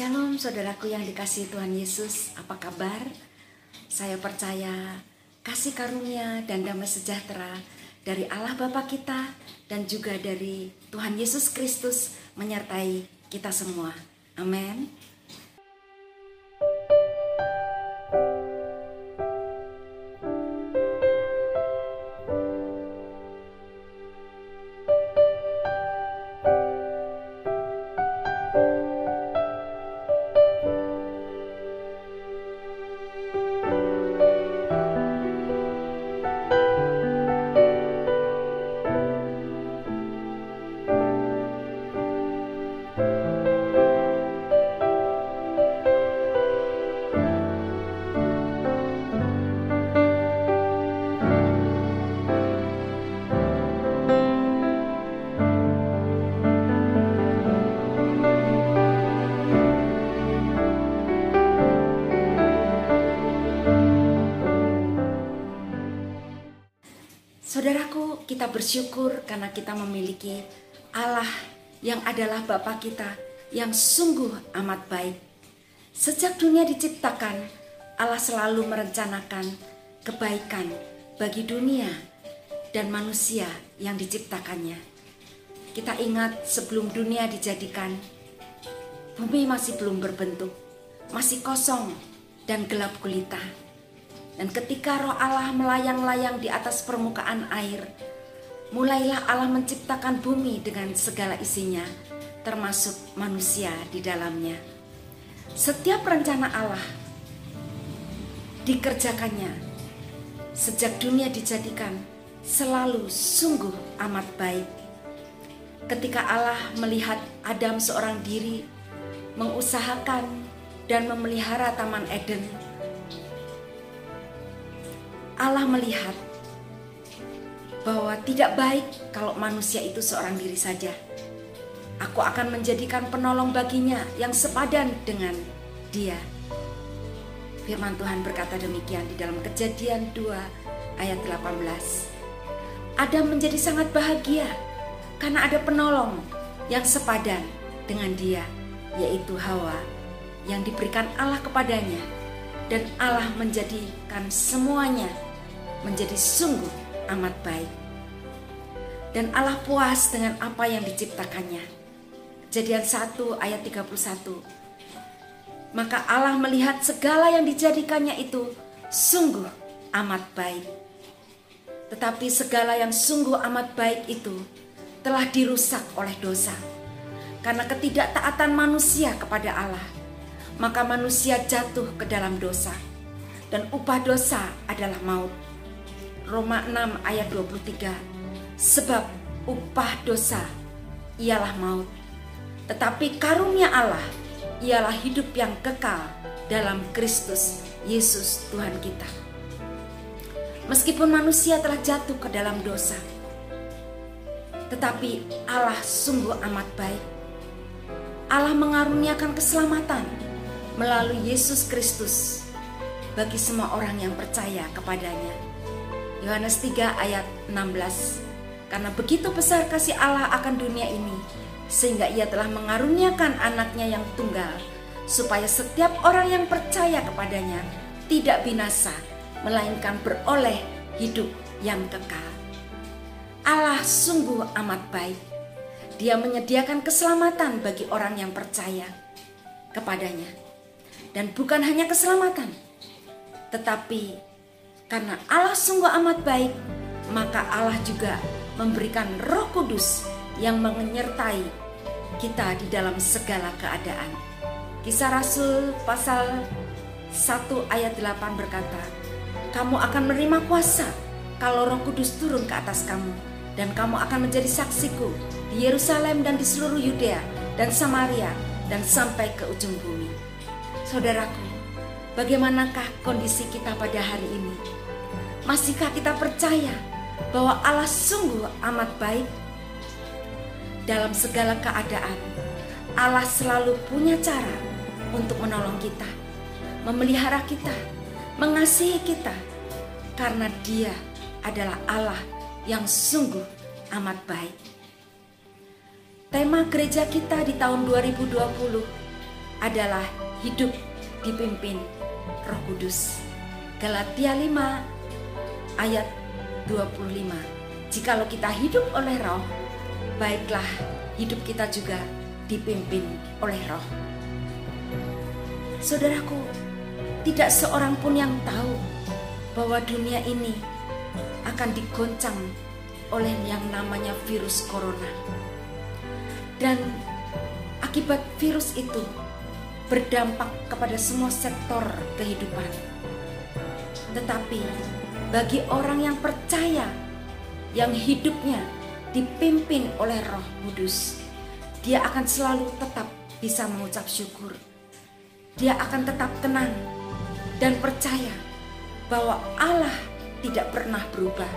Shalom saudaraku yang dikasih Tuhan Yesus, apa kabar? Saya percaya kasih karunia dan damai sejahtera dari Allah Bapa kita dan juga dari Tuhan Yesus Kristus menyertai kita semua. Amin. Saudaraku, kita bersyukur karena kita memiliki Allah yang adalah Bapa kita yang sungguh amat baik. Sejak dunia diciptakan, Allah selalu merencanakan kebaikan bagi dunia dan manusia yang diciptakannya. Kita ingat sebelum dunia dijadikan, bumi masih belum berbentuk, masih kosong dan gelap gulita dan ketika roh Allah melayang-layang di atas permukaan air, mulailah Allah menciptakan bumi dengan segala isinya, termasuk manusia di dalamnya. Setiap rencana Allah dikerjakannya sejak dunia dijadikan selalu sungguh amat baik. Ketika Allah melihat Adam seorang diri mengusahakan dan memelihara taman Eden, Allah melihat bahwa tidak baik kalau manusia itu seorang diri saja. Aku akan menjadikan penolong baginya yang sepadan dengan dia. Firman Tuhan berkata demikian di dalam kejadian 2 ayat 18. Adam menjadi sangat bahagia karena ada penolong yang sepadan dengan dia, yaitu Hawa yang diberikan Allah kepadanya dan Allah menjadikan semuanya menjadi sungguh amat baik. Dan Allah puas dengan apa yang diciptakannya. Kejadian 1 ayat 31. Maka Allah melihat segala yang dijadikannya itu sungguh amat baik. Tetapi segala yang sungguh amat baik itu telah dirusak oleh dosa. Karena ketidaktaatan manusia kepada Allah, maka manusia jatuh ke dalam dosa. Dan upah dosa adalah maut. Roma 6 ayat 23. Sebab upah dosa ialah maut. Tetapi karunia Allah ialah hidup yang kekal dalam Kristus Yesus Tuhan kita. Meskipun manusia telah jatuh ke dalam dosa, tetapi Allah sungguh amat baik. Allah mengaruniakan keselamatan melalui Yesus Kristus bagi semua orang yang percaya kepadanya. Yohanes 3 ayat 16. Karena begitu besar kasih Allah akan dunia ini, sehingga ia telah mengaruniakan anaknya yang tunggal, supaya setiap orang yang percaya kepadanya tidak binasa, melainkan beroleh hidup yang kekal. Allah sungguh amat baik. Dia menyediakan keselamatan bagi orang yang percaya kepadanya. Dan bukan hanya keselamatan, tetapi karena Allah sungguh amat baik, maka Allah juga memberikan Roh Kudus yang menyertai kita di dalam segala keadaan. Kisah Rasul pasal 1 ayat 8 berkata, "Kamu akan menerima kuasa kalau Roh Kudus turun ke atas kamu, dan kamu akan menjadi saksiku di Yerusalem dan di seluruh Yudea dan Samaria dan sampai ke ujung bumi." Saudaraku, bagaimanakah kondisi kita pada hari ini? Masihkah kita percaya bahwa Allah sungguh amat baik? Dalam segala keadaan, Allah selalu punya cara untuk menolong kita, memelihara kita, mengasihi kita, karena Dia adalah Allah yang sungguh amat baik. Tema gereja kita di tahun 2020 adalah hidup dipimpin Roh Kudus. Galatia 5 ayat 25. Jikalau kita hidup oleh roh, baiklah hidup kita juga dipimpin oleh roh. Saudaraku, tidak seorang pun yang tahu bahwa dunia ini akan digoncang oleh yang namanya virus corona. Dan akibat virus itu berdampak kepada semua sektor kehidupan tetapi bagi orang yang percaya, yang hidupnya dipimpin oleh Roh Kudus, dia akan selalu tetap bisa mengucap syukur. Dia akan tetap tenang dan percaya bahwa Allah tidak pernah berubah.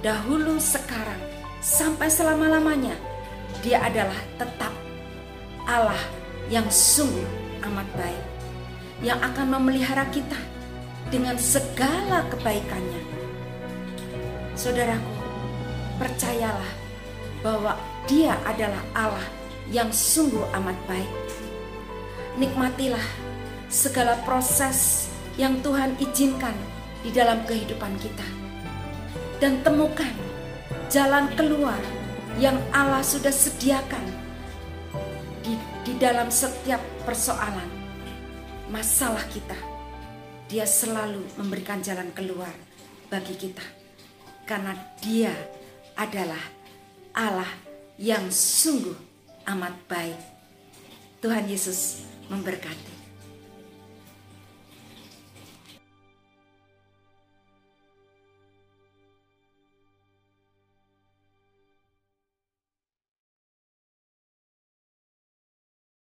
Dahulu, sekarang, sampai selama-lamanya, Dia adalah tetap Allah yang sungguh amat baik, yang akan memelihara kita dengan segala kebaikannya. Saudaraku, percayalah bahwa Dia adalah Allah yang sungguh amat baik. Nikmatilah segala proses yang Tuhan izinkan di dalam kehidupan kita, dan temukan jalan keluar yang Allah sudah sediakan di, dalam setiap persoalan masalah kita dia selalu memberikan jalan keluar bagi kita. Karena dia adalah Allah yang sungguh amat baik. Tuhan Yesus memberkati.